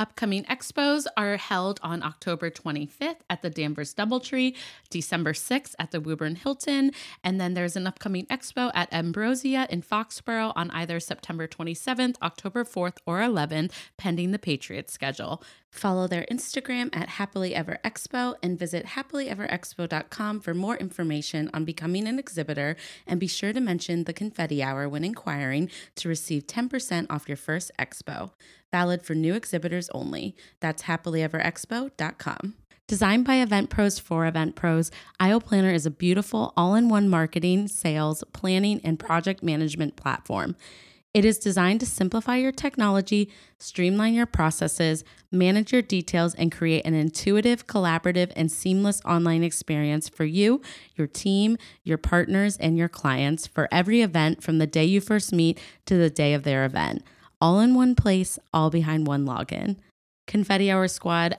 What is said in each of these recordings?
Upcoming expos are held on October 25th at the Danvers Doubletree, December 6th at the Woburn Hilton, and then there's an upcoming expo at Ambrosia in Foxborough on either September 27th, October 4th, or 11th, pending the Patriots schedule. Follow their Instagram at Happily Ever Expo and visit happilyeverexpo.com for more information on becoming an exhibitor. And be sure to mention the confetti hour when inquiring to receive 10% off your first expo valid for new exhibitors only. That's happilyeverexpo.com. Designed by Event Pros for Event Pros, Aisle Planner is a beautiful all in one marketing, sales, planning, and project management platform. It is designed to simplify your technology, streamline your processes, manage your details, and create an intuitive, collaborative, and seamless online experience for you, your team, your partners, and your clients for every event from the day you first meet to the day of their event all in one place, all behind one login. Confetti Hour Squad,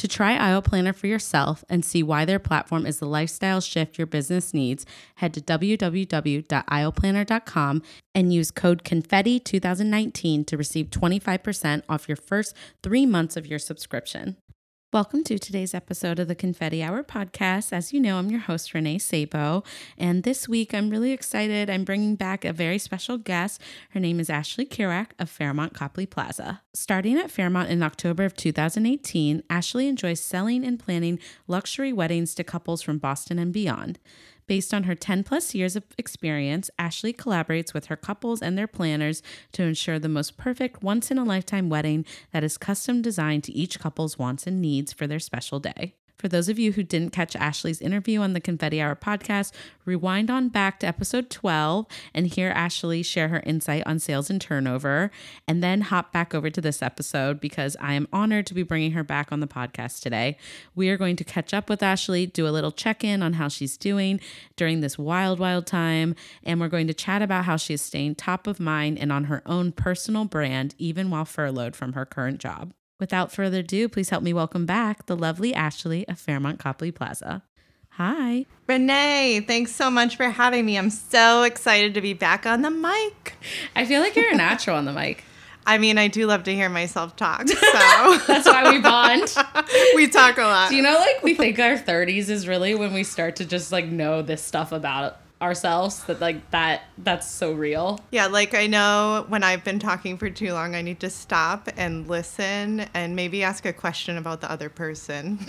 To try Aisle Planner for yourself and see why their platform is the lifestyle shift your business needs, head to www.aisleplanner.com and use code CONFETTI2019 to receive 25% off your first three months of your subscription. Welcome to today's episode of the Confetti Hour podcast. As you know, I'm your host, Renee Sabo. And this week, I'm really excited. I'm bringing back a very special guest. Her name is Ashley Kirouac of Fairmont Copley Plaza. Starting at Fairmont in October of 2018, Ashley enjoys selling and planning luxury weddings to couples from Boston and beyond. Based on her 10 plus years of experience, Ashley collaborates with her couples and their planners to ensure the most perfect once in a lifetime wedding that is custom designed to each couple's wants and needs for their special day. For those of you who didn't catch Ashley's interview on the Confetti Hour podcast, rewind on back to episode 12 and hear Ashley share her insight on sales and turnover, and then hop back over to this episode because I am honored to be bringing her back on the podcast today. We are going to catch up with Ashley, do a little check in on how she's doing during this wild, wild time, and we're going to chat about how she is staying top of mind and on her own personal brand, even while furloughed from her current job. Without further ado, please help me welcome back the lovely Ashley of Fairmont Copley Plaza. Hi. Renee, thanks so much for having me. I'm so excited to be back on the mic. I feel like you're a natural on the mic. I mean, I do love to hear myself talk. So that's why we bond. we talk a lot. Do you know, like, we think our 30s is really when we start to just like know this stuff about ourselves that like that that's so real. Yeah like i know when i've been talking for too long i need to stop and listen and maybe ask a question about the other person.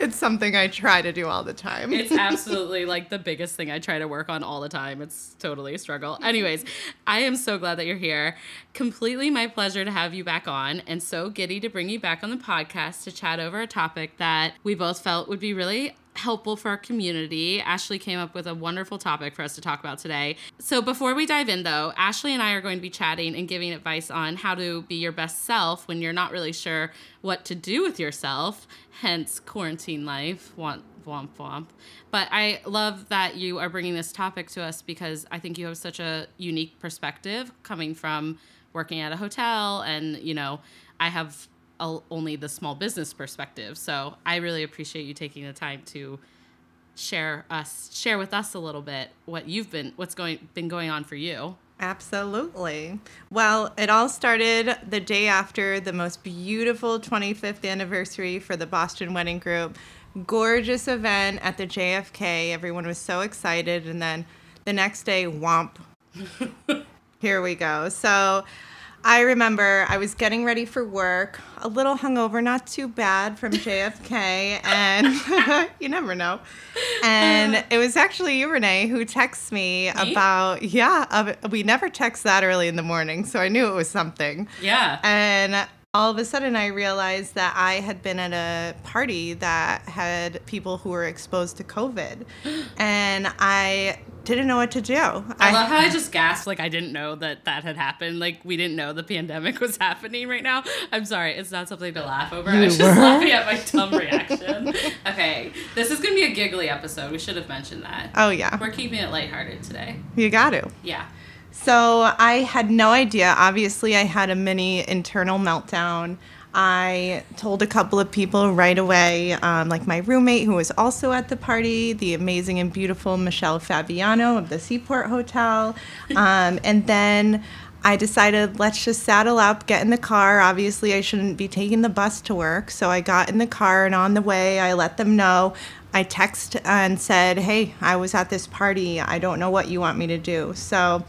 It's something i try to do all the time. It's absolutely like the biggest thing i try to work on all the time. It's totally a struggle. Anyways i am so glad that you're here. Completely my pleasure to have you back on and so giddy to bring you back on the podcast to chat over a topic that we both felt would be really helpful for our community. Ashley came up with a wonderful topic for us to talk about today. So, before we dive in, though, Ashley and I are going to be chatting and giving advice on how to be your best self when you're not really sure what to do with yourself, hence quarantine life. Womp, womp, womp. But I love that you are bringing this topic to us because I think you have such a unique perspective coming from working at a hotel and, you know, I have only the small business perspective. So I really appreciate you taking the time to share us share with us a little bit what you've been what's going been going on for you. Absolutely. Well, it all started the day after the most beautiful 25th anniversary for the Boston Wedding Group. Gorgeous event at the JFK. Everyone was so excited. And then the next day, womp. Here we go. So I remember I was getting ready for work, a little hungover, not too bad from JFK, and you never know. And it was actually you, Renee, who texts me, Me? about yeah. Uh, we never text that early in the morning, so I knew it was something. Yeah. And all of a sudden, I realized that I had been at a party that had people who were exposed to COVID, and I didn't know what to do. I love how I just gasped like I didn't know that that had happened. Like we didn't know the pandemic was happening right now. I'm sorry, it's not something to laugh over. I was just laughing at my dumb reaction. Okay, this is gonna be a giggly episode. We should have mentioned that. oh yeah, We're keeping it lighthearted today. you got to. Yeah. So I had no idea. Obviously, I had a mini internal meltdown. I told a couple of people right away, um, like my roommate who was also at the party, the amazing and beautiful Michelle Fabiano of the Seaport Hotel. Um, and then I decided, let's just saddle up, get in the car. Obviously, I shouldn't be taking the bus to work. So I got in the car, and on the way, I let them know. I text and said, hey, I was at this party. I don't know what you want me to do. So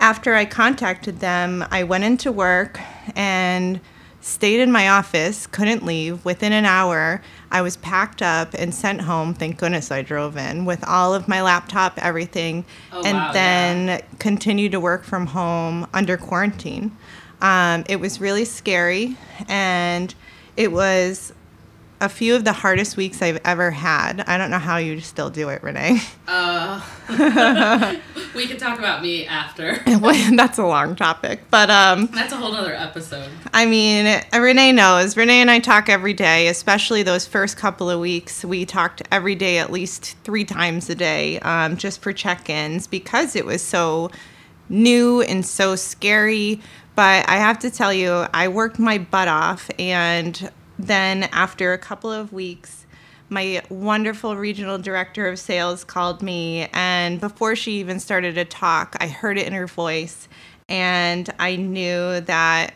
after I contacted them, I went into work and stayed in my office, couldn't leave. Within an hour, I was packed up and sent home. Thank goodness I drove in with all of my laptop, everything, Oh, and wow, then continued to work from home under quarantine. Um, it was really scary, and it was a few of the hardest weeks I've ever had. I don't know how you still do it, Renee. Uh, we can talk about me after. That's a long topic, but um, That's a whole other episode. I mean, Renee knows. Renee and I talk every day, especially those first couple of weeks. We talked every day, at least three times a day, um, just for check ins because it was so new and so scary. But I have to tell you, I worked my butt off. And then after a couple of weeks, my wonderful regional director of sales called me. And before she even started to talk, I heard it in her voice. And I knew that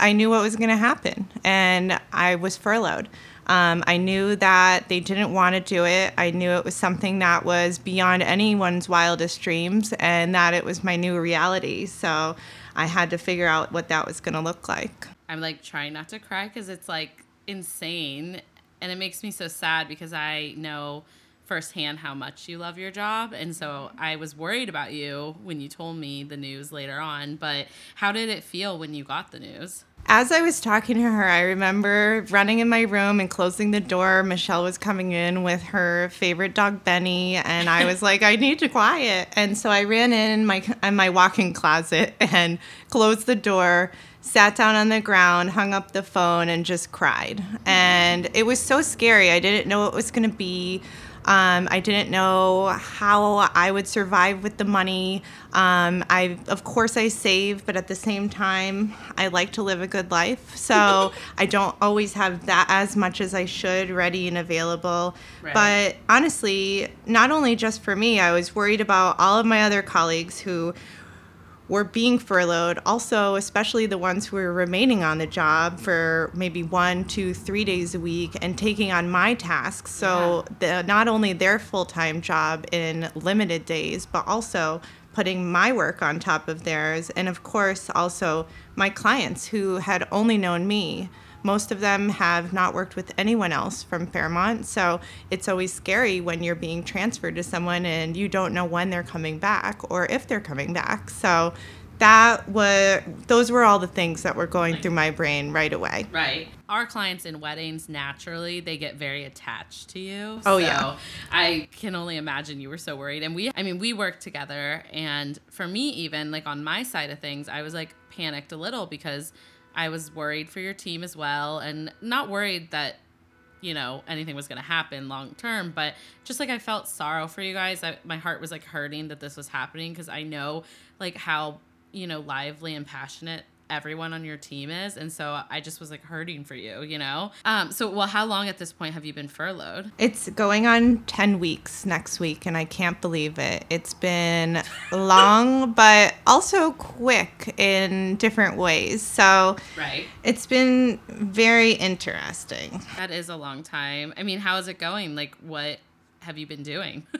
I knew what was going to happen, and I was furloughed. Um, I knew that they didn't want to do it. I knew it was something that was beyond anyone's wildest dreams, and that it was my new reality. So I had to figure out what that was going to look like. I'm like trying not to cry because it's like insane. And it makes me so sad because I know firsthand how much you love your job. And so mm-hmm. I was worried about you when you told me the news later on. But how did it feel when you got the news? As I was talking to her, I remember running in my room and closing the door. Michelle was coming in with her favorite dog Benny, and I was like, "I need to quiet." And so I ran in my in my walk-in closet and closed the door, sat down on the ground, hung up the phone, and just cried. And it was so scary. I didn't know what was going to be. Um, I didn't know how I would survive with the money. Um, I, of course, I save, but at the same time, I like to live a good life. So I don't always have that as much as I should ready and available. Right. But honestly, not only just for me, I was worried about all of my other colleagues who were being furloughed, also, especially the ones who were remaining on the job for maybe one, two, three days a week and taking on my tasks. So, the, not only their full time job in limited days, but also putting my work on top of theirs. And of course, also my clients who had only known me. Most of them have not worked with anyone else from Fairmont, so it's always scary when you're being transferred to someone and you don't know when they're coming back or if they're coming back. So that was those were all the things that were going through my brain right away. Right. Our clients in weddings, naturally, they get very attached to you. Oh, So yeah. I can only imagine you were so worried. And we, I mean, we worked together. And for me, even like on my side of things, I was like panicked a little because I was worried for your team as well. And not worried that, you know, anything was going to happen long term, but just like I felt sorrow for you guys. I, my heart was like hurting that this was happening because I know like how, you know, lively and passionate everyone on your team is and so i just was like hurting for you you know um so well how long at this point have you been furloughed It's going on 10 weeks next week, and I can't believe it. It's been long, but also quick in different ways. So right it's been very interesting. that is a long time i mean how is it going like what have you been doing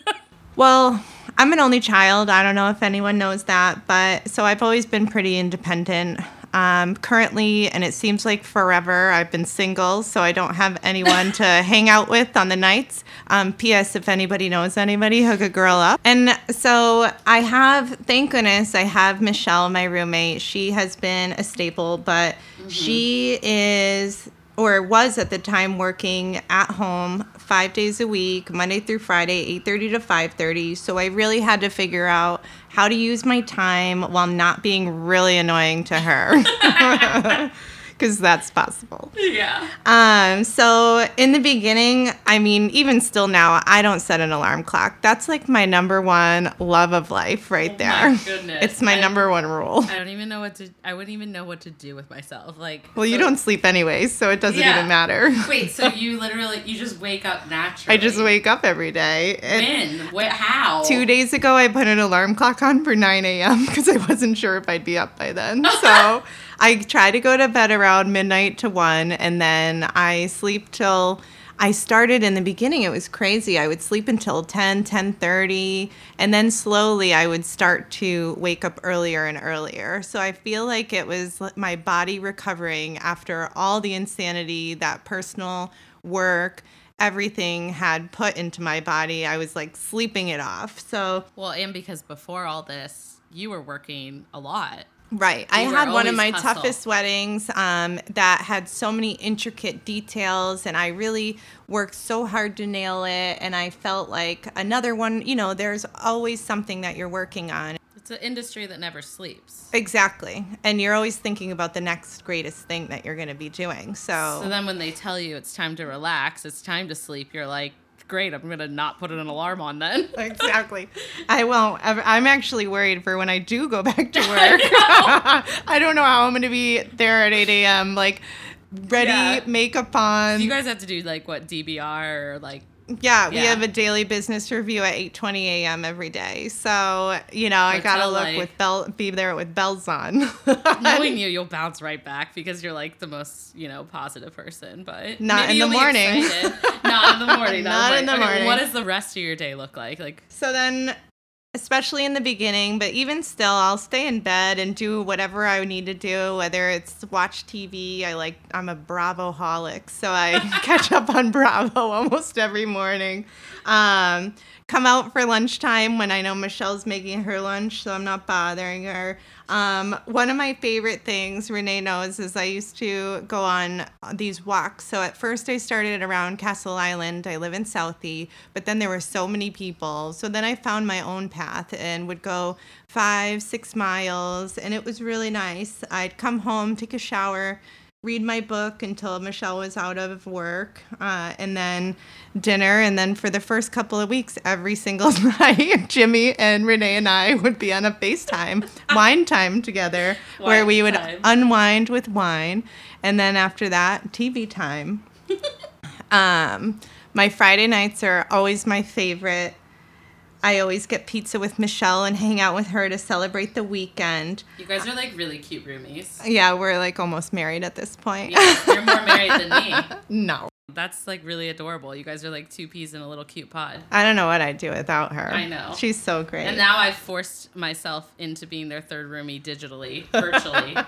Well, I'm an only child. I don't know if anyone knows that, but so I've always been pretty independent. Um, currently, and it seems like forever, I've been single, so I don't have anyone to hang out with on the nights. Um, P.S. If anybody knows anybody, hook a girl up. And so I have, thank goodness, I have Michelle, my roommate. She has been a staple, but she is or was at the time working at home five days a week monday through friday 8.30 to 5.30 so i really had to figure out how to use my time while not being really annoying to her because that's possible Yeah. um, so in the beginning, I mean, even still now, I don't set an alarm clock. That's like my number one love of life right Oh there. my goodness. It's my I- number one rule. I don't even know what to. I wouldn't even know what to do with myself. Like. Well, you don't sleep anyways, so it doesn't Yeah. even matter. Wait. So you literally you just wake up naturally. I just wake up every day. And When? What? How? two days ago, I put an alarm clock on for 9 a.m. because I wasn't sure if I'd be up by then. So I try to go to bed around midnight to 1, and then I sleep till. I started in the beginning, it was crazy. I would sleep until 10, 10:30, and then slowly I would start to wake up earlier and earlier. So I feel like it was my body recovering after all the insanity that personal work everything had put into my body. I was like sleeping it off. So, Well, and because before all this, you were working a lot. Right. I had one of my hustle. toughest weddings um, that had so many intricate details, and I really worked so hard to nail it. And I felt like another one, you know, there's always something that you're working on. It's an industry that never sleeps. Exactly. And you're always thinking about the next greatest thing that you're going to be doing. So, So then when they tell you it's time to relax, it's time to sleep, you're like, great, I'm gonna not put an alarm on then. exactly. I won't. I'm actually worried for when I do go back to work. I don't know how I'm going to be there at 8 a.m. Like ready, Yeah. makeup on. you guys have to do like what DBR or like yeah, we have a daily business review at 8:20 a.m. every day. So you know, I gotta look life. with bell, be there with bells on. knowing you, you'll bounce right back because you're like the most, you know, positive person. But Not in the morning. Not in the morning. Not like, in the okay, morning. What does the rest of your day look like? Like, So then, especially in the beginning, but even still, I'll stay in bed and do whatever I need to do, whether it's watch TV. I like, I'm a Bravo holic, so I catch up on Bravo almost every morning. Um, come out for lunchtime when I know Michelle's making her lunch, so I'm not bothering her. Um, one of my favorite things Renee knows is I used to go on these walks. So at first I started around Castle Island. I live in Southie, but then there were so many people. So then I found my own path and would go five, six miles, and it was really nice. I'd come home, take a shower, read my book until Michelle was out of work, uh, and then dinner. And then for the first couple of weeks, every single night, Jimmy and Renee and I would be on a FaceTime, wine time together, where we would time. unwind with wine. And then after that, TV time. um, my Friday nights are always my favorite. I always get pizza with Michelle and hang out with her to celebrate the weekend. you guys are like really cute roomies. Yeah, we're like almost married at this point. Yeah, you're more married than me. no. That's like really adorable. You guys are like two peas in a little cute pod. I don't know what I'd do without her. I know. She's so great. And now I've forced myself into being their third roomie digitally, virtually.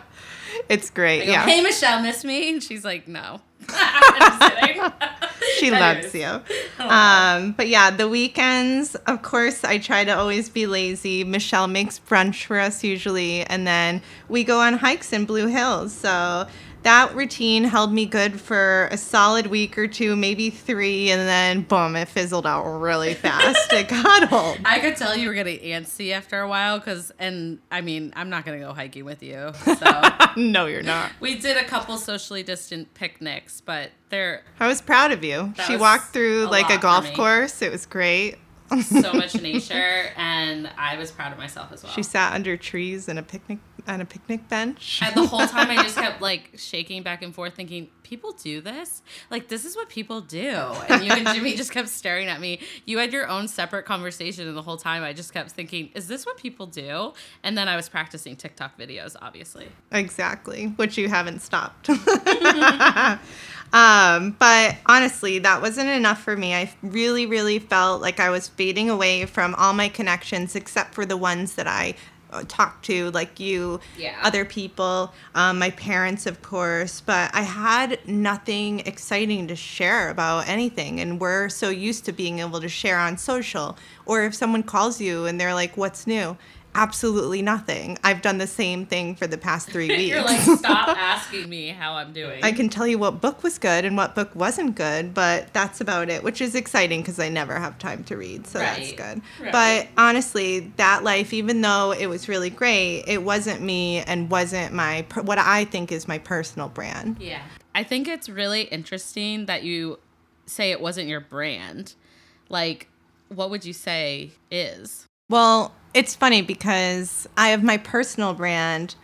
It's great. go, yeah. hey Michelle, miss me? And she's like, no. I'm just kidding. she loves you. Um, but yeah, the weekends, of course, I try to always be lazy. Michelle makes brunch for us usually, and then we go on hikes in Blue Hills. So that routine held me good for a solid week or two, maybe three, and then boom, it fizzled out really fast. it got old. I could tell you were getting antsy after a while because, and I mean, I'm not going to go hiking with you. So no, you're not. we did a couple socially distant picnics, but they're I was proud of you. She walked through a like a golf course. It was great. So much nature, and I was proud of myself as well. She sat under trees and a picnic on a picnic bench. And the whole time I just kept like shaking back and forth, thinking, people do this? Like, this is what people do. And you and Jimmy just kept staring at me. You had your own separate conversation, and the whole time I just kept thinking, is this what people do? And then I was practicing TikTok videos, obviously. Exactly, which you haven't stopped. um, but honestly, that wasn't enough for me. I really, really felt like I was fading away from all my connections except for the ones that I uh, talk to, like you, Yeah. other people, um, my parents, of course. But I had nothing exciting to share about anything. And we're so used to being able to share on social. Or if someone calls you and they're like, What's new? Absolutely nothing. I've done the same thing for the past three weeks. You're like, stop asking me how I'm doing. I can tell you what book was good and what book wasn't good, but that's about it, which is exciting because I never have time to read, so that's good. right. But honestly, that life, even though it was really great, it wasn't me and wasn't my what I think is my personal brand. Yeah. I think it's really interesting that you say it wasn't your brand. Like, what would you say is? Well, it's funny because I have my personal brand,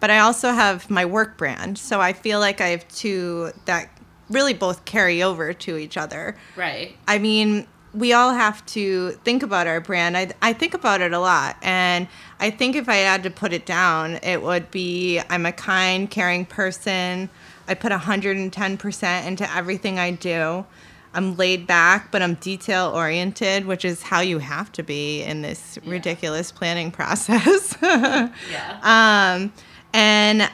but I also have my work brand. So I feel like I have two that really both carry over to each other. Right. I mean, we all have to think about our brand. I, I think about it a lot. And I think if I had to put it down, it would be I'm a kind, caring person. I put 110% into everything I do. I'm laid back, but I'm detail oriented, which is how you have to be in this ridiculous planning process. Yeah. um, and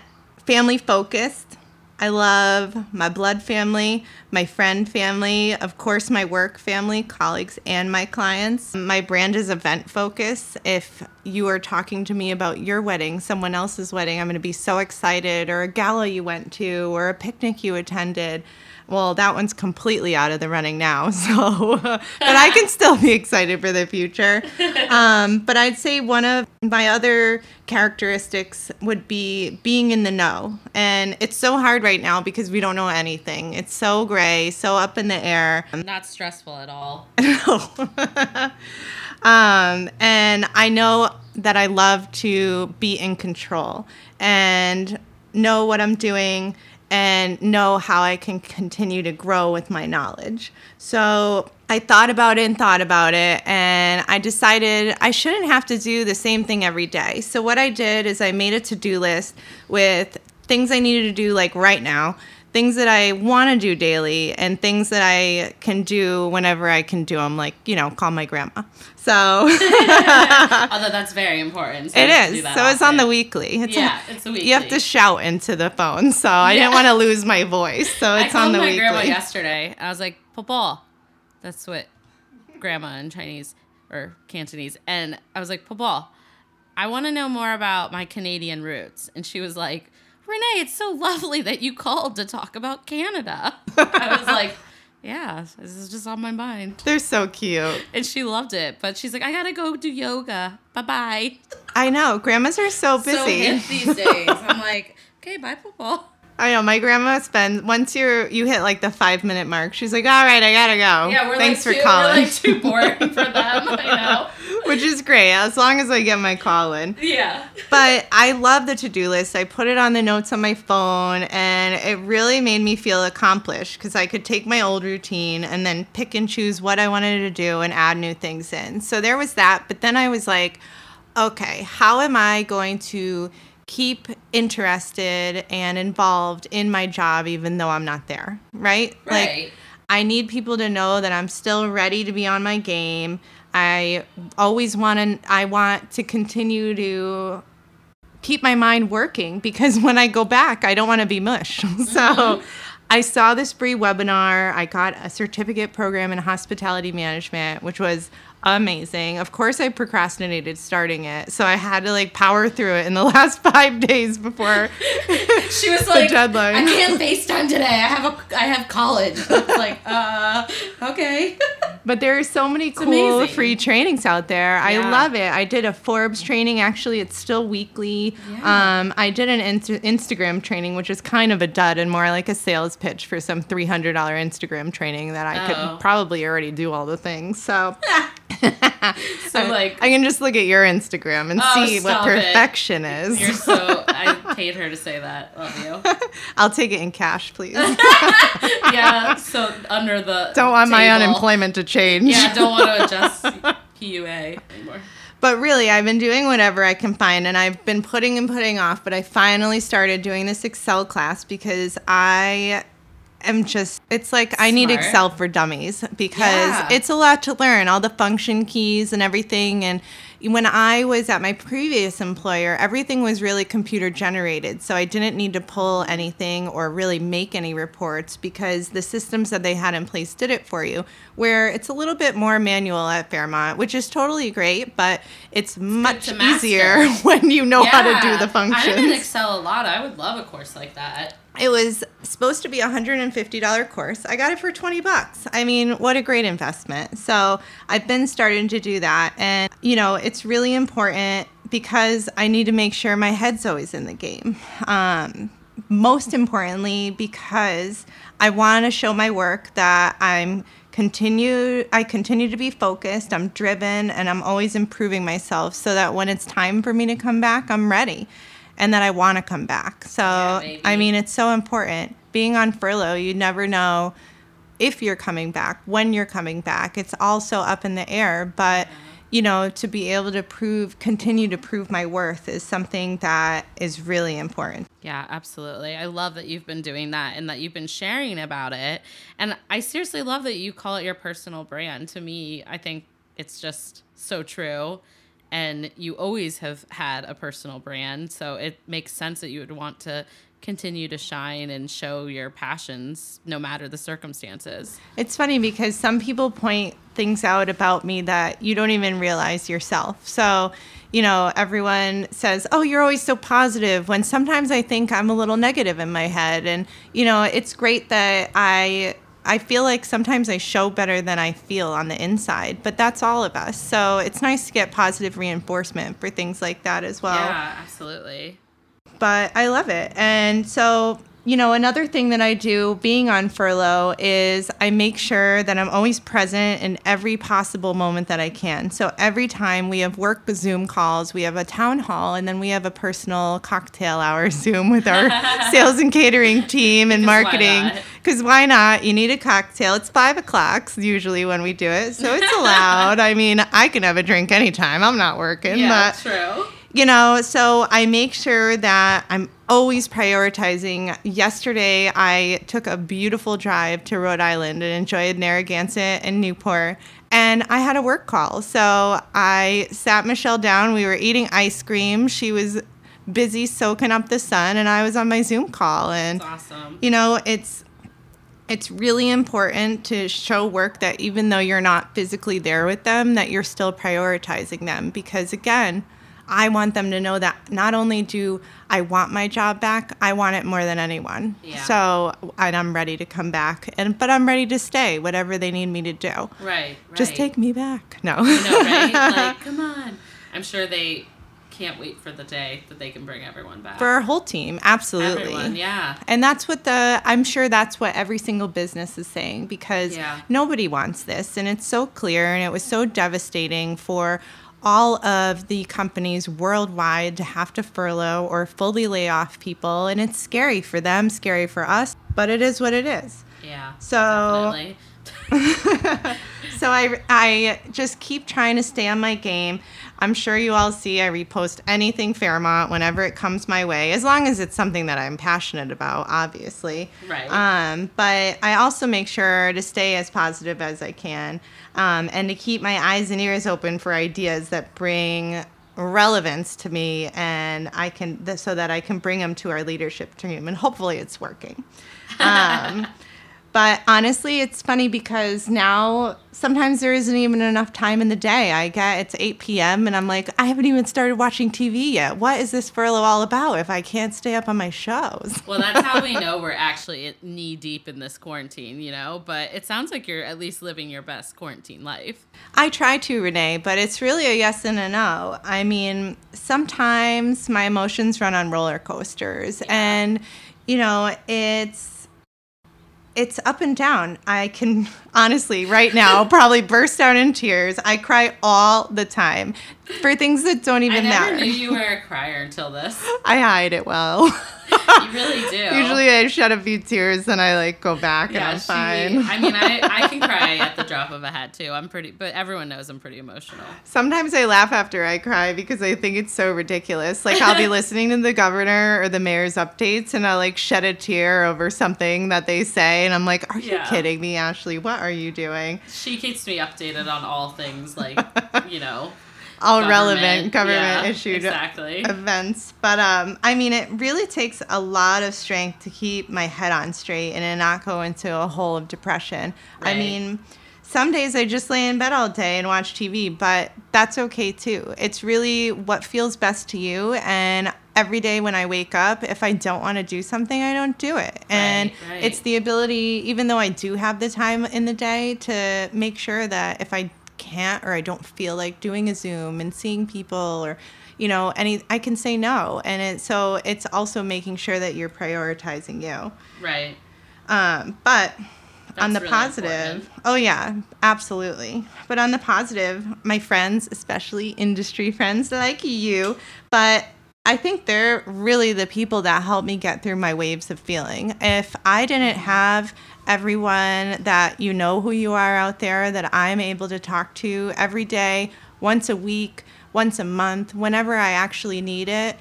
family focused. I love my blood family, my friend family, of course, my work family, colleagues, and my clients. My brand is event focused. If you are talking to me about your wedding, someone else's wedding, I'm going to be so excited, or a gala you went to, or a picnic you attended. Well, that one's completely out of the running now. So, but I can still be excited for the future. Um, but I'd say one of my other characteristics would be being in the know. And it's so hard right now because we don't know anything. It's so gray, so up in the air. Not stressful at all. um, and I know that I love to be in control and know what I'm doing and know how I can continue to grow with my knowledge. So I thought about it and thought about it, and I decided I shouldn't have to do the same thing every day. So what I did is I made a to do list with things I needed to do like right now things that I want to do daily and things that I can do whenever I can do them, like, you know, call my grandma. So Although that's very important. so it you have to do is. So it's on the weekly. It's Yeah, it's a weekly. You have to shout into the phone. So I didn't want to lose my voice. So it's called on the my weekly. grandma yesterday. I was like, Papa. That's what grandma in Chinese or Cantonese. And I was like, Papa, I want to know more about my Canadian roots. And she was like, Renee, it's so lovely that you called to talk about Canada. I was like, yeah, this is just on my mind. They're so cute. And she loved it. But she's like, I got to go do yoga. Bye bye. I know. Grandmas are so busy. So these days. I'm like, okay, bye, Papa. I know. My grandma spends, once you're, you hit like the five minute mark, she's like, all right, I got to go. Yeah, we're Thanks like for too, calling. We're like too boring for them. I Which is great as long as I get my call in. Yeah. but I love the to do list. I put it on the notes on my phone, and it really made me feel accomplished because I could take my old routine and then pick and choose what I wanted to do and add new things in. So there was that. But then I was like, okay, how am I going to keep interested and involved in my job even though I'm not there? Right? Right. Like, I need people to know that I'm still ready to be on my game. I always want to I want to continue to keep my mind working because when I go back, I don't want to be mush. so I saw this free webinar. I got a certificate program in hospitality management, which was amazing. Of course, I procrastinated starting it. So I had to like power through it in the last five days before. She was like, deadline. I can't FaceTime today. I have a, I have college. I was like, uh, okay. But there are so many cool amazing. free trainings out there. I love it. I did a Forbes training. Actually, it's still weekly. Yeah. Um, I did an Inst- Instagram training, which is kind of a dud and more like a sales pitch for some $300 Instagram training that I Oh. could probably already do all the things. So So like, I can just look at your Instagram and Oh, see what perfection is. you're so. I paid her to say that. Love you. I'll take it in cash, please. Yeah. So under the don't want my unemployment to change. Yeah. Don't want to adjust PUA anymore. But really, I've been doing whatever I can find, and I've been putting and putting off. But I finally started doing this Excel class because I am just, it's like I need Excel for dummies because Yeah. it's a lot to learn, all the function keys and everything. And when I was at my previous employer, everything was really computer generated. So I didn't need to pull anything or really make any reports because the systems that they had in place did it for you. Where it's a little bit more manual at Fairmont, which is totally great, but it's much to easier when you know how to do the functions. I'm in Excel a lot. I would love a course like that. It was supposed to be a $150 course. I got it for 20 bucks. I mean, what a great investment. So, I've been starting to do that and you know, it's really important because I need to make sure my head's always in the game. Um, most importantly because I want to show my work that I'm continue I continue to be focused, I'm driven and I'm always improving myself so that when it's time for me to come back, I'm ready and that I want to come back. So, baby. I mean, it's so important. Being on furlough, you never know if you're coming back, when you're coming back. It's also up in the air, but uh-huh. you know, to be able to prove continue to prove my worth is something that is really important. Yeah, absolutely. I love that you've been doing that and that you've been sharing about it. And I seriously love that you call it your personal brand. To me, I think it's just so true. And you always have had a personal brand. So it makes sense that you would want to continue to shine and show your passions no matter the circumstances. It's funny because some people point things out about me that you don't even realize yourself. So, you know, everyone says, "Oh, you're always so positive." When sometimes I think I'm a little negative in my head, and you know, it's great that I I feel like sometimes I show better than I feel on the inside, but that's all of us. So, it's nice to get positive reinforcement for things like that as well yeah, absolutely. but I love it. And so, you know, another thing that I do being on furlough is I make sure that I'm always present in every possible moment that I can. So every time we have work Zoom calls, we have a town hall, and then we have a personal cocktail hour Zoom with our sales and catering team and Because why marketing. Because why not? You need a cocktail. It's five o'clock usually when we do it, so it's allowed. I mean, I can have a drink anytime. I'm not working, Yeah, but true. you know, so I make sure that I'm always prioritizing. Yesterday, I took a beautiful drive to Rhode Island and enjoyed Narragansett and Newport. And I had a work call. So I sat Michelle down. We were eating ice cream. She was busy soaking up the sun, and I was on my Zoom call. And, awesome. you know, it's it's really important to show work that even though you're not physically there with them that you're still prioritizing them because again i want them to know that not only do i want my job back i want it more than anyone Yeah. so and i'm ready to come back and but i'm ready to stay whatever they need me to do Right, right. just take me back no I know, right? Like, come on. I'm sure they can't wait for the day that they can bring everyone back. for our whole team absolutely everyone, yeah. And that's what the, I'm sure that's what every single business is saying because Yeah. nobody wants this. And it's so clear and it was so devastating for all of the companies worldwide to have to furlough or fully lay off people. And it's scary for them, scary for us, but it is what it is. Yeah. So- definitely. So I, I just keep trying to stay on my game. I'm sure you all see I repost anything Fairmont whenever it comes my way, as long as it's something that I'm passionate about, obviously. Right. Um, but I also make sure to stay as positive as I can um, and to keep my eyes and ears open for ideas that bring relevance to me and I can so that I can bring them to our leadership team and hopefully it's working. Um, but honestly, it's funny because now sometimes there isn't even enough time in the day. I get it's 8 p.m. and I'm like, I haven't even started watching TV yet. What is this furlough all about if I can't stay up on my shows? Well, that's how we know we're actually knee deep in this quarantine, you know? But it sounds like you're at least living your best quarantine life. I try to, Renee, but it's really a yes and a no. I mean, sometimes my emotions run on roller coasters, and you know, it's it's up and down. I can honestly, right now, probably burst out in tears. I cry all the time for things that don't even matter. I never knew you were a crier until this. I hide it well. You really do. Usually I shed a few tears and I like go back and I'm she- fine. I mean, I, I can cry at the drop of a hat too. I'm pretty, but everyone knows I'm pretty emotional. Sometimes I laugh after I cry because I think it's so ridiculous. Like I'll be listening to the governor or the mayor's updates and I'll like shed a tear over something that they say and I'm like, Are you Yeah. kidding me, Ashley? What are you doing? She keeps me updated on all things like, you know, All relevant government Yeah, issued Exactly. events. But um, I mean, it really takes a lot of strength to keep my head on straight and not go into a hole of depression. I mean, some days I just lay in bed all day and watch TV, but that's okay too. It's really what feels best to you. And every day when I wake up, if I don't want to do something, I don't do it. And Right, right. it's the ability, even though I do have the time in the day, to make sure that if I can't or I don't feel like doing a Zoom and seeing people or you know any I can say no and it, so it's also making sure that you're prioritizing you right. um, but on the really positive important. oh yeah absolutely but on the positive my friends especially industry friends like you but I think they're really the people that help me get through my waves of feeling. If I didn't have everyone that you know who you are out there that I'm able to talk to every day, once a week, once a month, whenever I actually need it,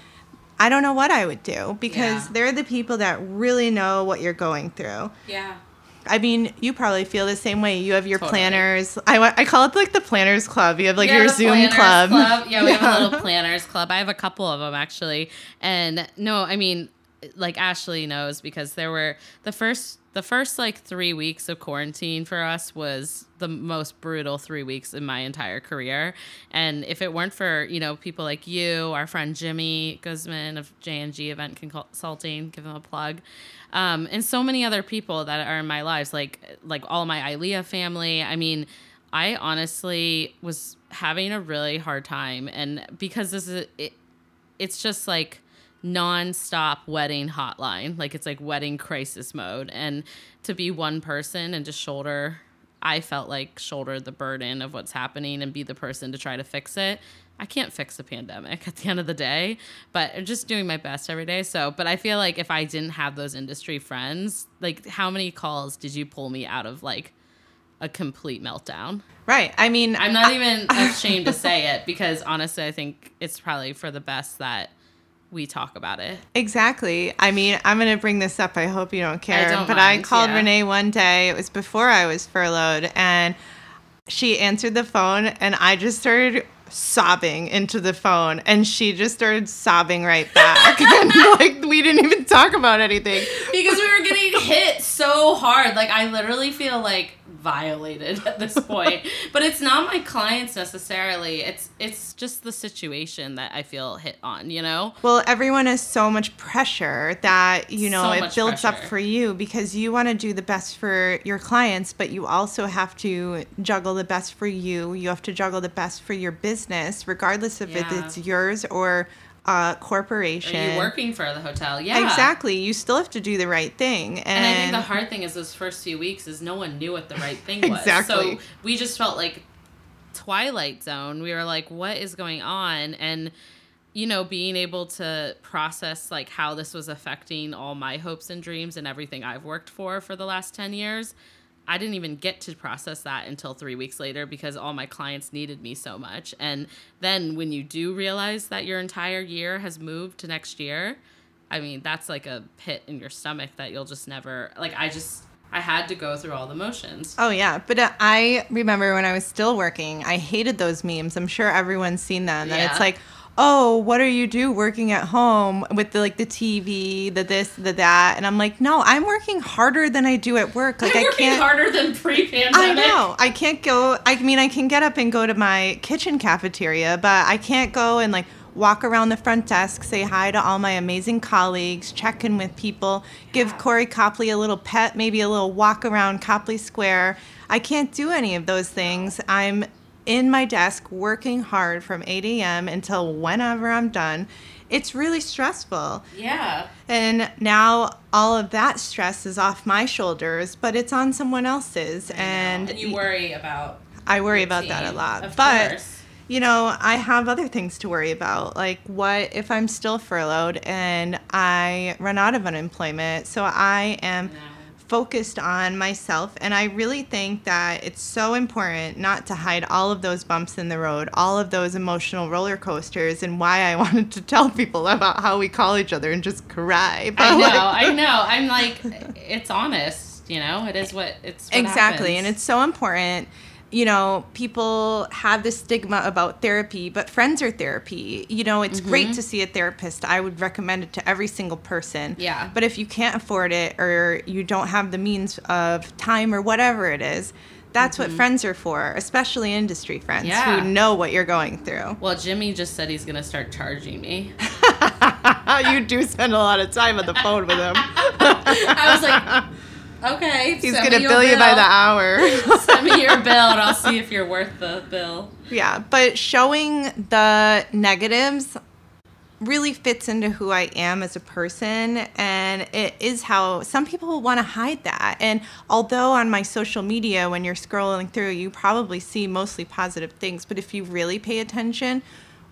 I don't know what I would do because Yeah. they're the people that really know what you're going through. Yeah. I mean, you probably feel the same way. You have your Totally. planners. I, I call it like the planners club. You have like Yeah, your Zoom planners club. Yeah, we have a little planners club. I have a couple of them actually. And no, I mean, like Ashley knows because there were the first the first like three weeks of quarantine for us was the most brutal three weeks in my entire career. And if it weren't for you know people like you, our friend Jimmy Guzman of J and G Event Consulting, give him a plug, um, and so many other people that are in my lives, like like all my ILEA family. I mean. I honestly was having a really hard time, and because this is it, it's just like non-stop wedding hotline, like it's like wedding crisis mode, and to be one person and just shoulder, I felt like shoulder the burden of what's happening and be the person to try to fix it. I can't fix a pandemic at the end of the day, but I'm just doing my best every day. So, but I feel like if I didn't have those industry friends, like how many calls did you pull me out of like a complete meltdown? Right. I mean, I'm not even ashamed to say it because honestly, I think it's probably for the best that we talk about it. Exactly. I mean, I'm going to bring this up. I hope you don't care. don't but I called yeah. Renee one day. It was before I was furloughed. And she answered the phone, and I just started sobbing into the phone. And she just started sobbing right back. and like, we didn't even talk about anything. Because we were getting hit so hard. Like, I literally feel like violated at this point. but it's not my clients necessarily. It's it's just the situation that I feel hit on, you know? Well, everyone has so much pressure that, you know, So it builds up for you because you want to do the best for your clients, but you also have to juggle the best for you. You have to juggle the best for your business, regardless of if it's yours or a corporation. Are you working for the hotel? Yeah. Exactly. You still have to do the right thing. And, And I think the hard thing is those first few weeks is no one knew what the right thing was. Exactly. So we just felt like Twilight Zone. We were like, what is going on? And you know, being able to process like how this was affecting all my hopes and dreams and everything I've worked for for the last 10 years. I didn't even get to process that until three weeks later because all my clients needed me so much. And then when you do realize that your entire year has moved to next year, I mean, that's like a pit in your stomach that you'll just never, like, I just, I had to go through all the motions. Oh yeah, but uh, I remember when I was still working, I hated those memes. I'm sure everyone's seen them. And Yeah. it's like, oh, what do you do working at home with the like the TV, the this, the that? And I'm like, no, I'm working harder than I do at work. Like I'm I can't. harder than pre-pandemic. I know. I can't go. I mean, I can get up and go to my kitchen cafeteria, but I can't go and like walk around the front desk, say hi to all my amazing colleagues, check in with people, give Carly Copley a little pet, maybe a little walk around Copley Square. I can't do any of those things. I'm in my desk working hard from 8 a.m. until whenever I'm done. It's really stressful. Yeah. And now all of that stress is off my shoulders, but it's on someone else's. And, and you worry about I worry about that a lot. of But course. you know, I have other things to worry about. Like, what if I'm still furloughed and I run out of unemployment? So I am focused on myself. And I really think that it's so important not to hide all of those bumps in the road, all of those emotional roller coasters, and why I wanted to tell people about how we call each other and just cry. But I know, like, I know. I'm like, it's honest, you know, it is what it's what exactly. Happens. And it's so important you know, people have this stigma about therapy, but friends are therapy. You know, it's mm-hmm. great to see a therapist. I would recommend it to every single person. Yeah. But if you can't afford it or you don't have the means of time or whatever it is, that's mm-hmm. what friends are for, especially industry friends yeah. who know what you're going through. Well, Jimmy just said he's going to start charging me. you do spend a lot of time on the phone with him. I was like, Okay. He's gonna bill you by the hour. send me your bill and I'll see if you're worth the bill. Yeah, but showing the negatives really fits into who I am as a person and it is how some people want to hide that. And although on my social media when you're scrolling through you probably see mostly positive things, but if you really pay attention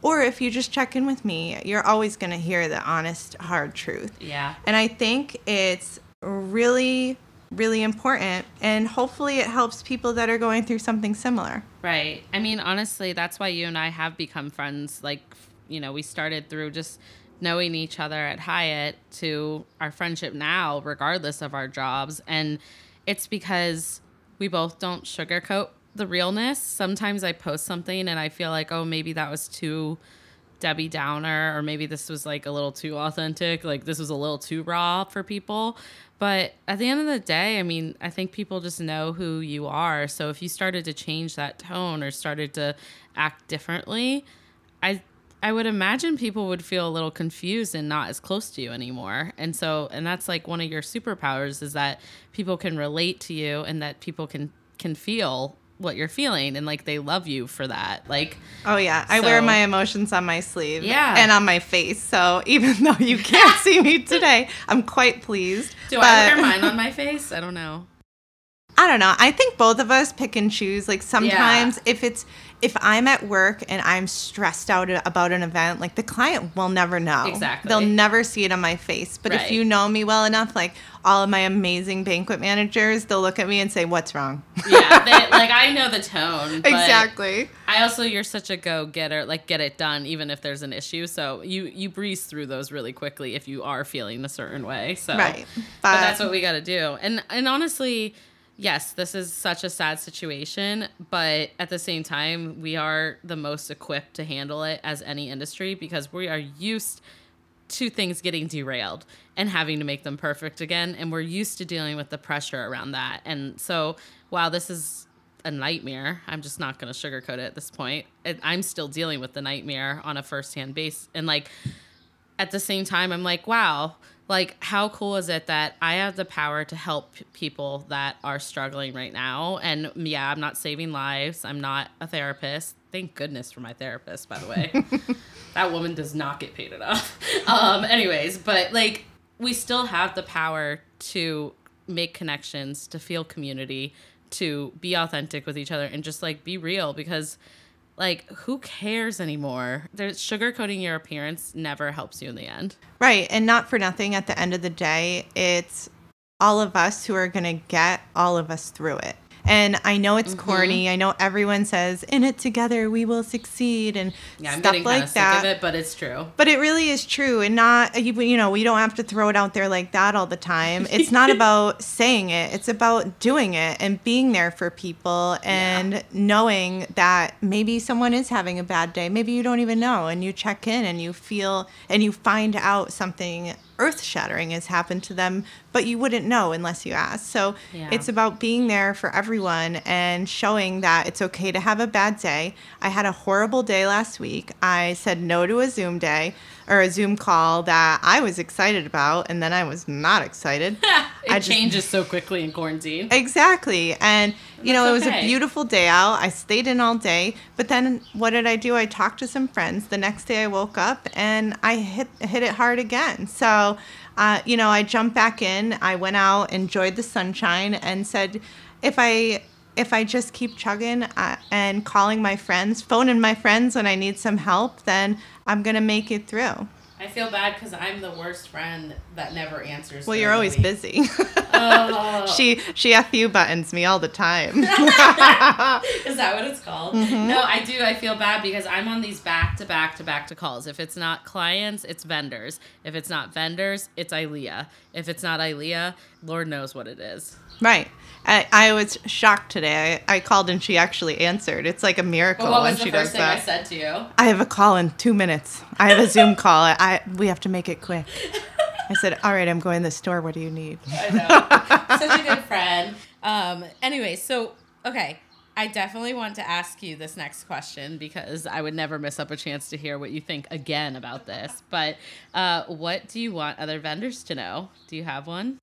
or if you just check in with me, you're always going to hear the honest hard truth. Yeah. And I think it's really really important and hopefully it helps people that are going through something similar. Right. I mean, honestly, that's why you and I have become friends. Like, you know, we started through just knowing each other at Hyatt to our friendship now, regardless of our jobs. And it's because we both don't sugarcoat the realness. Sometimes I post something and I feel like, oh, maybe that was too Debbie Downer, or maybe this was like a little too authentic, like this was a little too raw for people. But at the end of the day, I mean, I think people just know who you are. So if you started to change that tone or started to act differently, I I would imagine people would feel a little confused and not as close to you anymore. And so and that's like one of your superpowers is that people can relate to you and that people can can feel what you're feeling and like they love you for that. Like Oh yeah, I wear my emotions on my sleeve yeah. and on my face. So even though you can't see me today, I'm quite pleased. Do but... I wear mine on my face? I don't know. I don't know. I think both of us pick and choose. Like sometimes yeah. if it's if I'm at work and I'm stressed out about an event, like the client will never know. Exactly. They'll never see it on my face. But right. if you know me well enough, like all of my amazing banquet managers, they'll look at me and say, "What's wrong?" yeah, they, like I know the tone. exactly. I also you're such a go getter, like get it done, even if there's an issue. So you you breeze through those really quickly if you are feeling a certain way. So right, but, but that's what we got to do. And and honestly yes, this is such a sad situation, but at the same time, we are the most equipped to handle it as any industry because we are used to things getting derailed and having to make them perfect again. And we're used to dealing with the pressure around that. And so, while this is a nightmare, I'm just not going to sugarcoat it at this point. I'm still dealing with the nightmare on a firsthand base. And like, at the same time, I'm like, wow, like how cool is it that i have the power to help people that are struggling right now? And yeah i'm not saving lives. I'm not a therapist. Thank goodness for my therapist by the way. That woman does not get paid enough. Um anyways but like we still have the power to make connections to feel community to be authentic with each other and just like be real because like who cares anymore? There's sugarcoating your appearance never helps you in the end. Right and not for nothing at the end of the day it's all of us who are going to get all of us through it and I know it's mm-hmm. corny. I know everyone says "in it together we will succeed" and yeah, I'm stuff getting like that. It, but it's true. But it really is true, and not you, you know we don't have to throw it out there like that all the time. It's not about saying it; it's about doing it and being there for people and yeah. knowing that maybe someone is having a bad day. Maybe you don't even know, and you check in and you feel and you find out something earth shattering has happened to them, but you wouldn't know unless you asked. So yeah. it's about being there for everyone and showing that it's okay to have a bad day. I had a horrible day last week. I said no to a Zoom day or a Zoom call that I was excited about, and then I was not excited. it I changes so quickly in quarantine. Exactly. And, you know, it was okay. a beautiful day out. I stayed in all day. But then what did I do? I talked to some friends. The next day I woke up and I hit, hit it hard again. So, uh, you know, I jumped back in. I went out, enjoyed the sunshine, and said, if I if I just keep chugging uh, and calling my friends, phoning my friends when I need some help, then I'm going to make it through. I feel bad because I'm the worst friend that never answers. Well, you're always week. busy. Oh. she she fu buttons me all the time. Is that what it's called? Mm-hmm. No, I do. I feel bad because I'm on these back to back to back to calls. If it's not clients, it's vendors. If it's not vendors, it's ILEA. If it's not ILEA, Lord knows what it is. right. I, I was shocked today. I, I called and she actually answered. It's like a miracle what when was the she first does thing that. I said to you? I have a call in two minutes. I have a Zoom call. I we have to make it quick. I said, "All right, I'm going to the store. What do you need?" I know. Such a good friend. Um, anyway, so okay. I definitely want to ask you this next question because I would never miss up a chance to hear what you think again about this. But uh, what do you want other vendors to know? Do you have one?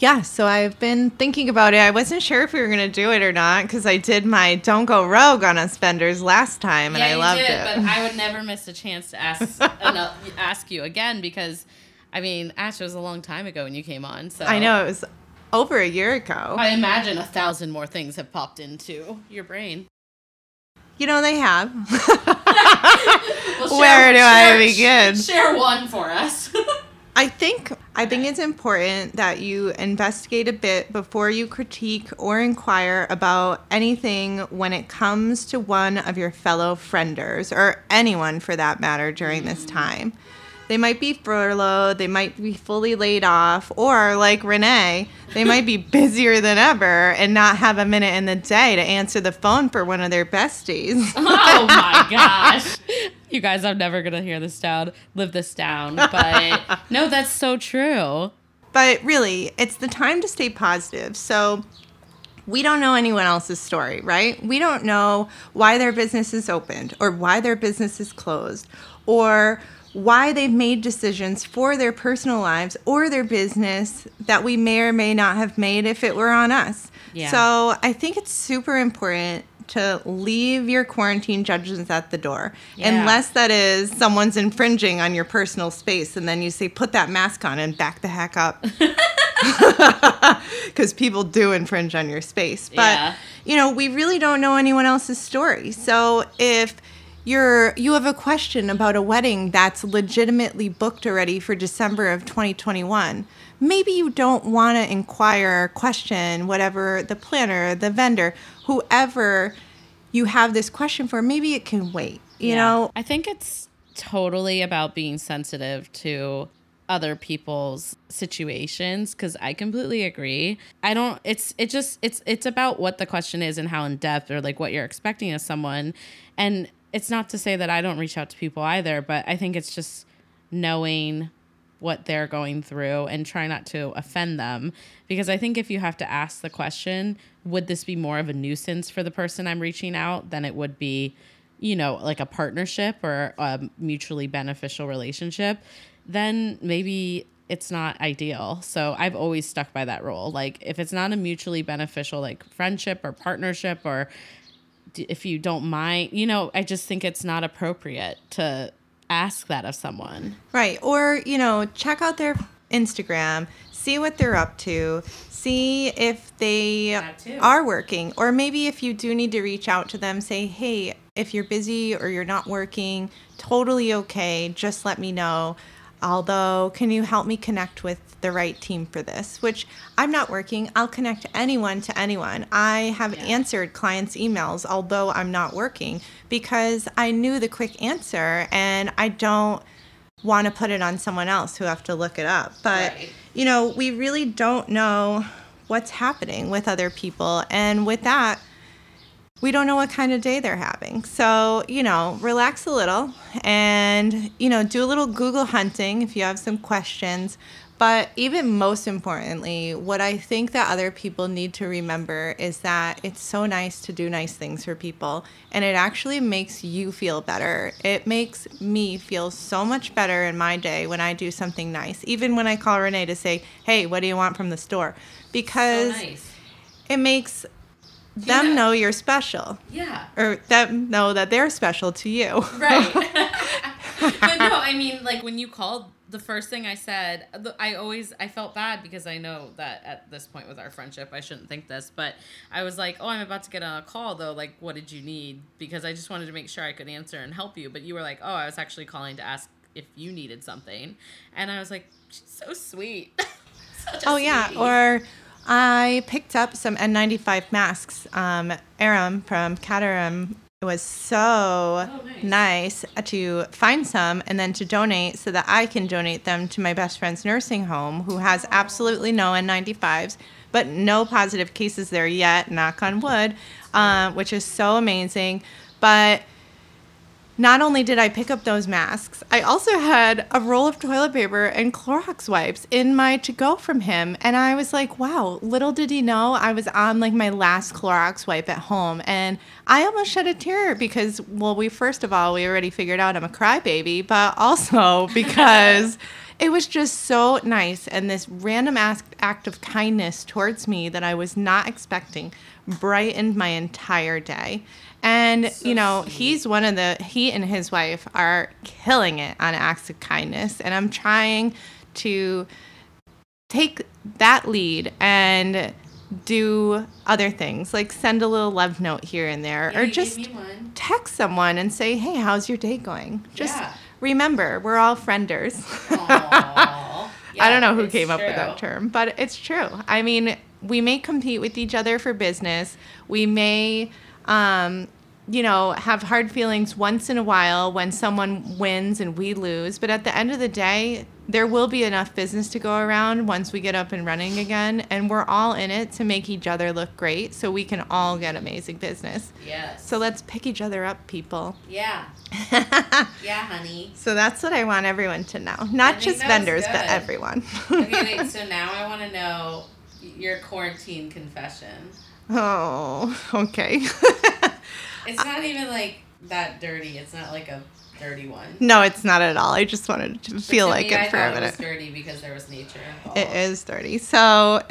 Yeah, so I've been thinking about it. I wasn't sure if we were going to do it or not because I did my "Don't Go Rogue" on us vendors last time, and I you loved did, it. But I would never miss a chance to ask ask you again because, I mean, Ash was a long time ago when you came on. So I know it was over a year ago. I imagine a thousand more things have popped into your brain. you know they have. Well, Where do I begin? Share one for us. I think I think it's important that you investigate a bit before you critique or inquire about anything when it comes to one of your fellow frienders or anyone for that matter during this mm. time. They might be furloughed, they might be fully laid off, or like Renee, they might be busier than ever and not have a minute in the day to answer the phone for one of their besties. oh my gosh. You guys, I'm never gonna hear this down, live this down. But no, that's so true. But really, it's the time to stay positive. So we don't know anyone else's story, right? We don't know why their business is opened or why their business is closed or why they've made decisions for their personal lives or their business that we may or may not have made if it were on us. Yeah. So I think it's super important to leave your quarantine judgments at the door Yeah. unless that is someone's infringing on your personal space and then you say put that mask on and back the heck up because people do infringe on your space but Yeah. you know we really don't know anyone else's story so if you're you have a question about a wedding that's legitimately booked already for December of 2021 maybe you don't want to inquire or question whatever the planner the vendor whoever you have this question for maybe it can wait you Yeah. know I think it's totally about being sensitive to other people's situations because I completely agree. I don't it's it just it's it's about what the question is and how in depth or like what you're expecting of someone. And it's not to say that I don't reach out to people either, but I think it's just knowing what they're going through and try not to offend them because I think if you have to ask the question, would this be more of a nuisance for the person I'm reaching out than it would be you know, like a partnership or a mutually beneficial relationship, then maybe it's not ideal. So I've always stuck by that rule. Like if it's not a mutually beneficial like friendship or partnership or if you don't mind, you know, I just think it's not appropriate to ask that of someone. Right. Or, you know, check out their Instagram, see what they're up to, see if they are working. Or maybe if you do need to reach out to them, say, hey, if you're busy or you're not working, totally okay. Just let me know. Although, can you help me connect with the right team for this? Which I'm not working. I'll connect anyone to anyone. I have Yeah. answered clients' emails, although I'm not working, because I knew the quick answer and I don't want to put it on someone else who have to look it up. But, Right. you know, we really don't know what's happening with other people. And with that, we don't know what kind of day they're having. So, you know, relax a little and, you know, do a little Google hunting if you have some questions. But even most importantly, what I think that other people need to remember is that it's so nice to do nice things for people and it actually makes you feel better. It makes me feel so much better in my day when I do something nice, even when I call Renee to say, hey, what do you want from the store? Because it makes them Yeah. know you're special Yeah. or them know that they're special to you. Right. but no, I mean, like when you called, the first thing I said, I always I felt bad because I know that at this point with our friendship, I shouldn't think this, but I was like, "Oh, I'm about to get on a call though. Like, what did you need?" Because I just wanted to make sure I could answer and help you. But you were like, "Oh, I was actually calling to ask if you needed something," and I was like, "She's so sweet." Oh yeah, or I picked up some N95 masks. Um, Aram from Caterham was so Oh, nice. nice to find some and then to donate so that I can donate them to my best friend's nursing home, who has absolutely no N95s, but no positive cases there yet. Knock on wood, uh, which is so amazing. But not only did I pick up those masks, I also had a roll of toilet paper and Clorox wipes in my to go from him. And I was like, wow, little did he know I was on like my last Clorox wipe at home. And I almost shed a tear because, well, we first of all, we already figured out I'm a crybaby, but also because it was just so nice. And this random act, act of kindness towards me that I was not expecting brightened my entire day. And, you know, he's one of the, he and his wife are killing it on acts of kindness. And I'm trying to take that lead and do other things like send a little love note here and there Yeah, or just text someone and say, hey, how's your day going? Just Yeah. Remember, we're all frienders. Aw. I don't know who came up with that term, but it's true. I mean, we may compete with each other for business. We may, um, you know, have hard feelings once in a while when someone wins and we lose. But at the end of the day, there will be enough business to go around once we get up and running again. And we're all in it to make each other look great so we can all get amazing business. Yes. So let's pick each other up, people. yeah. Yeah, honey. So that's what I want everyone to know. Not just vendors, but everyone. Okay, wait. So now I want to know your quarantine confession. Oh, okay. It's not even like that dirty. It's not like a dirty one. no, it's not at all. I just wanted to feel to like me, it I for a thought It minute. was dirty because there was nature involved. It is dirty. So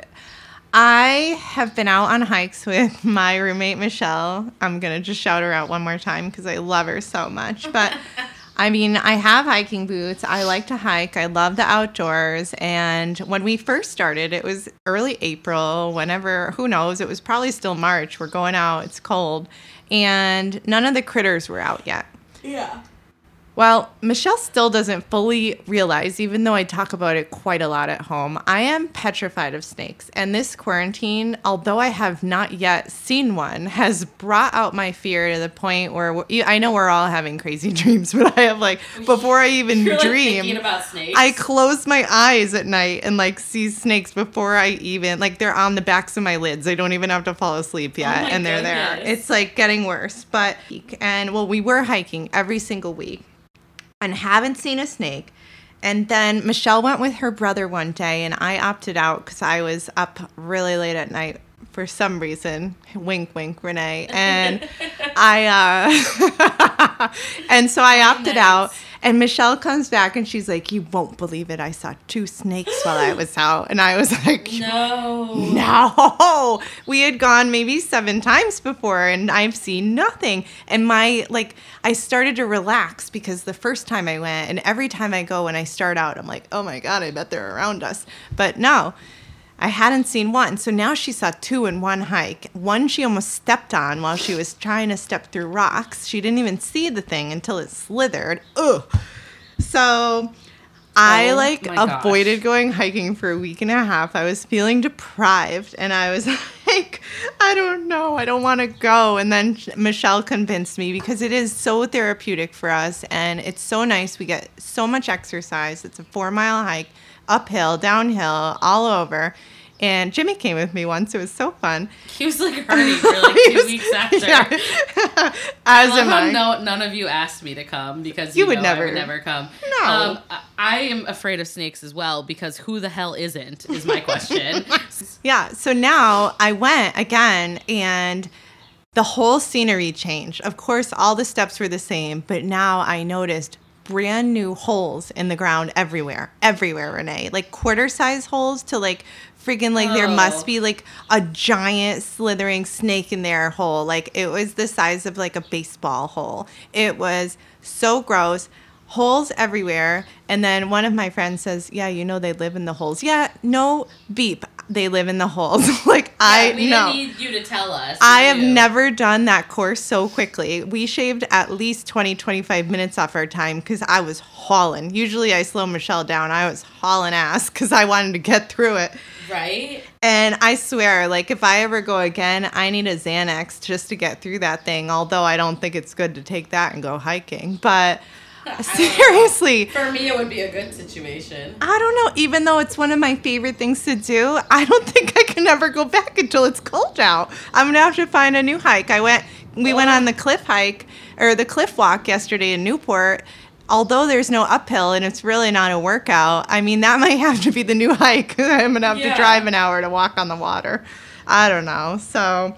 I have been out on hikes with my roommate Michelle. I'm going to just shout her out one more time because I love her so much. But I mean, I have hiking boots. I like to hike. I love the outdoors. And when we first started, it was early April, whenever, who knows, it was probably still March. We're going out, it's cold. And none of the critters were out yet. Yeah. Well, Michelle still doesn't fully realize, even though I talk about it quite a lot at home, I am petrified of snakes. And this quarantine, although I have not yet seen one, has brought out my fear to the point where I know we're all having crazy dreams, but I have like, before I even You're dream, snakes. I close my eyes at night and like see snakes before I even like they're on the backs of my lids. I don't even have to fall asleep oh yet, Oh and they're there. It's like getting worse. But and well, we were hiking every single week, and haven't seen a snake. And then Michelle went with her brother one day, and I opted out because I was up really late at night for some reason. Wink, wink, Renee. And I, uh, and so I opted nice. out. And Michelle comes back and she's like, You won't believe it. I saw two snakes while I was out. And I was like, no. no, we had gone maybe seven times before and I've seen nothing. And my, like, I started to relax because the first time I went, and every time I go when I start out, I'm like, oh my God, I bet they're around us. But no, I hadn't seen one. So now she saw two in one hike. One she almost stepped on while she was trying to step through rocks. She didn't even see the thing until it slithered. Ugh. So I Oh like my gosh. avoided going hiking for a week and a half. I was feeling deprived and I was like, I don't know, I don't want to go. And then Michelle convinced me because it is so therapeutic for us and it's so nice. We get so much exercise. It's a four mile hike, uphill, downhill, all over. And Jimmy came with me once. It was so fun. He was like hurting for like two was- weeks after. Yeah. As I am I. no, none of you asked me to come because You you, would never. would never come. No. Um, I, I am afraid of snakes as well because who the hell isn't is my question. Yeah. So now I went again and the whole scenery changed. Of course, all the steps were the same, but now I noticed brand new holes in the ground everywhere. Everywhere, Renee. Like quarter size holes to like friggin' like there Oh. must be like a giant slithering snake in their hole. Like it was the size of like a baseball hole. It was so gross. holes everywhere. And then one of my friends says, "Yeah, you know they live in the holes." Yeah, no beep. They live in the holes. like I we know. need you to tell us. I have never done that course so quickly. We shaved at least 20, 25 minutes off our time because I was hauling. Usually I slow Michelle down. I was hauling ass because I wanted to get through it. Right. And I swear, like, if I ever go again, I need a Xanax just to get through that thing. Although I don't think it's good to take that and go hiking. But seriously, For me, it would be a good situation. I don't know. Even though it's one of my favorite things to do, I don't think I can ever go back until it's cold out. I'm gonna have to find a new hike. I went. We went on the cliff hike or the cliff walk yesterday in Newport. Although there's no uphill and it's really not a workout, I mean that might have to be the new hike. I'm gonna have Yeah. to drive an hour to walk on the water. I don't know. So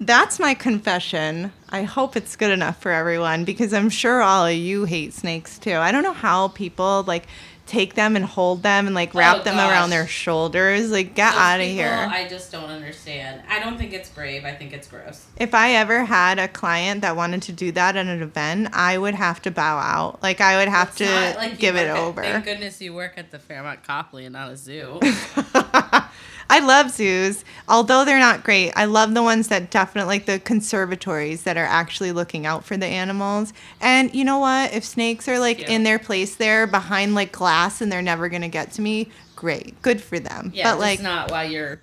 that's my confession. I hope it's good enough for everyone because I'm sure all of you hate snakes too. I don't know how people like take them and hold them and like wrap Oh, them around their shoulders. Like get out of here. I just don't understand. I don't think it's brave. I think it's gross. if I ever had a client that wanted to do that at an event, I would have to bow out. Like I would have It's to not like give it at- over. thank goodness you work at the Fairmont Copley and not a zoo. I love zoos, although they're not great. I love the ones that definitely like the conservatories that are actually looking out for the animals. And you know what? If snakes are like Yeah. in their place there behind like glass and they're never gonna get to me, great, good for them. Yeah, but like, not why you're.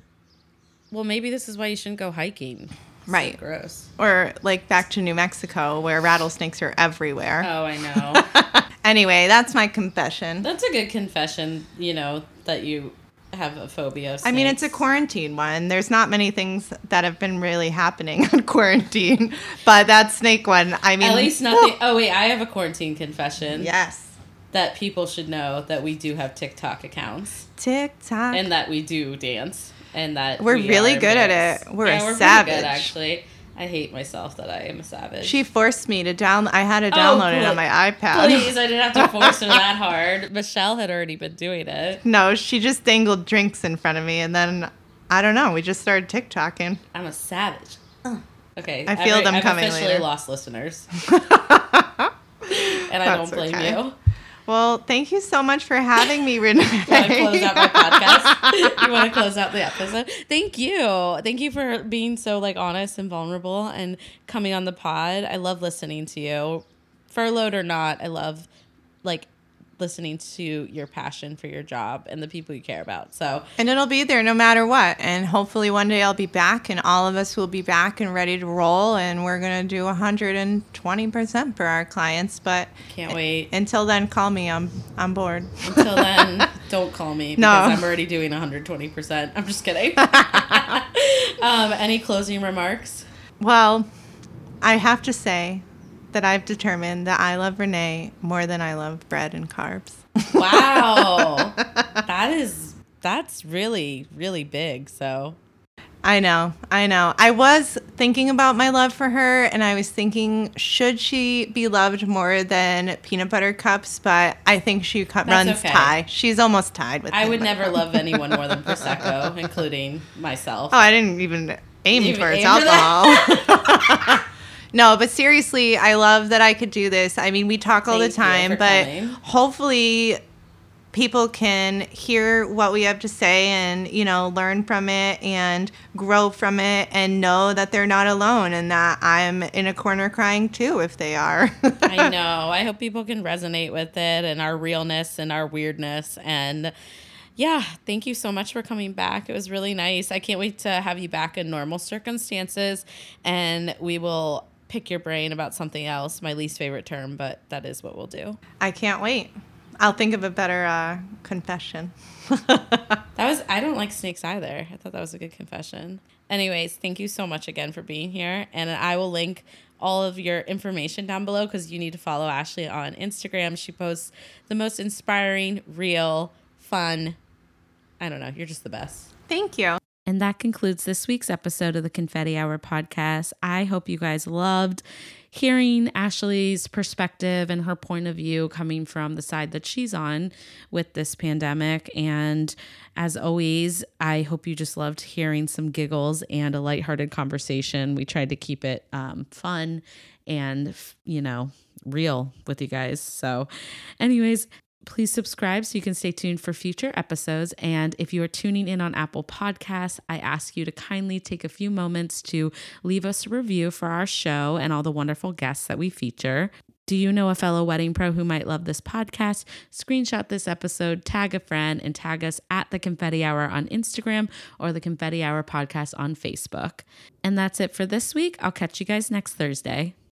Well, maybe this is why you shouldn't go hiking. It's so Right. gross. or like back to New Mexico where rattlesnakes are everywhere. Oh, I know. Anyway, that's my confession. That's a good confession. You know that you have a phobia. Of I mean, it's a quarantine one. There's not many things that have been really happening on quarantine, but that snake one, I mean, At least nothing. Oh wait, I have a quarantine confession. Yes. That people should know that we do have TikTok accounts TikTok. and that we do dance and that We're we really good at it. We're a yeah, we're pretty savage. good actually. I hate myself that I am a savage. She forced me to download. I had to oh, download it on my iPad. Please, I didn't have to force her that hard. Michelle had already been doing it. No, she just dangled drinks in front of me, and then I don't know. We just started TikToking. I'm a savage. Okay, I feel I've, them I've coming officially later. lost listeners, and I don't blame okay. you. Well, thank you so much for having me, Renee. You want to close out my podcast? you want to close out the episode? Thank you. Thank you for being so like honest and vulnerable and coming on the pod. I love listening to you. Furloughed or not, I love like listening to your passion for your job and the people you care about. So And it'll be there no matter what. And hopefully one day I'll be back and all of us will be back and ready to roll. And we're going to do 120% for our clients. But can't wait. until then, call me. I'm, I'm bored. Until then, don't call me because No. I'm already doing 120%. I'm just kidding. um, any closing remarks? Well, I have to say that I've determined that I love Renee more than I love bread and carbs. Wow. that is that's really really big. So I know, I know. I was thinking about my love for her, and I was thinking, should she be loved more than peanut butter cups? But I think she cu- runs okay. tie. She's almost tied with. I would never love anyone more than prosecco, including myself. Oh, I didn't even aim even towards that? alcohol. no, but seriously, I love that I could do this. I mean, we talk all Thank the time, but coming. hopefully people can hear what we have to say and, you know, learn from it and grow from it and know that they're not alone and that I'm in a corner crying too if they are. I know. I hope people can resonate with it and our realness and our weirdness and yeah, thank you so much for coming back. It was really nice. I can't wait to have you back in normal circumstances and we will pick your brain about something else, my least favorite term, but that is what we'll do. I can't wait. I'll think of a better uh, confession. That was I don't like snakes either. I thought that was a good confession. Anyways, thank you so much again for being here and I will link all of your information down below cuz you need to follow Ashley on Instagram. She posts the most inspiring, real, fun. I don't know, you're just the best. Thank you. And that concludes this week's episode of the Confetti Hour podcast. I hope you guys loved hearing Ashley's perspective and her point of view coming from the side that she's on with this pandemic. And as always, I hope you just loved hearing some giggles and a lighthearted conversation. We tried to keep it um, fun and, you know, real with you guys. So, anyways, Please subscribe so you can stay tuned for future episodes. And if you are tuning in on Apple Podcasts, I ask you to kindly take a few moments to leave us a review for our show and all the wonderful guests that we feature. Do you know a fellow wedding pro who might love this podcast? Screenshot this episode, tag a friend, and tag us at the Confetti Hour on Instagram or the Confetti Hour podcast on Facebook. And that's it for this week. I'll catch you guys next Thursday.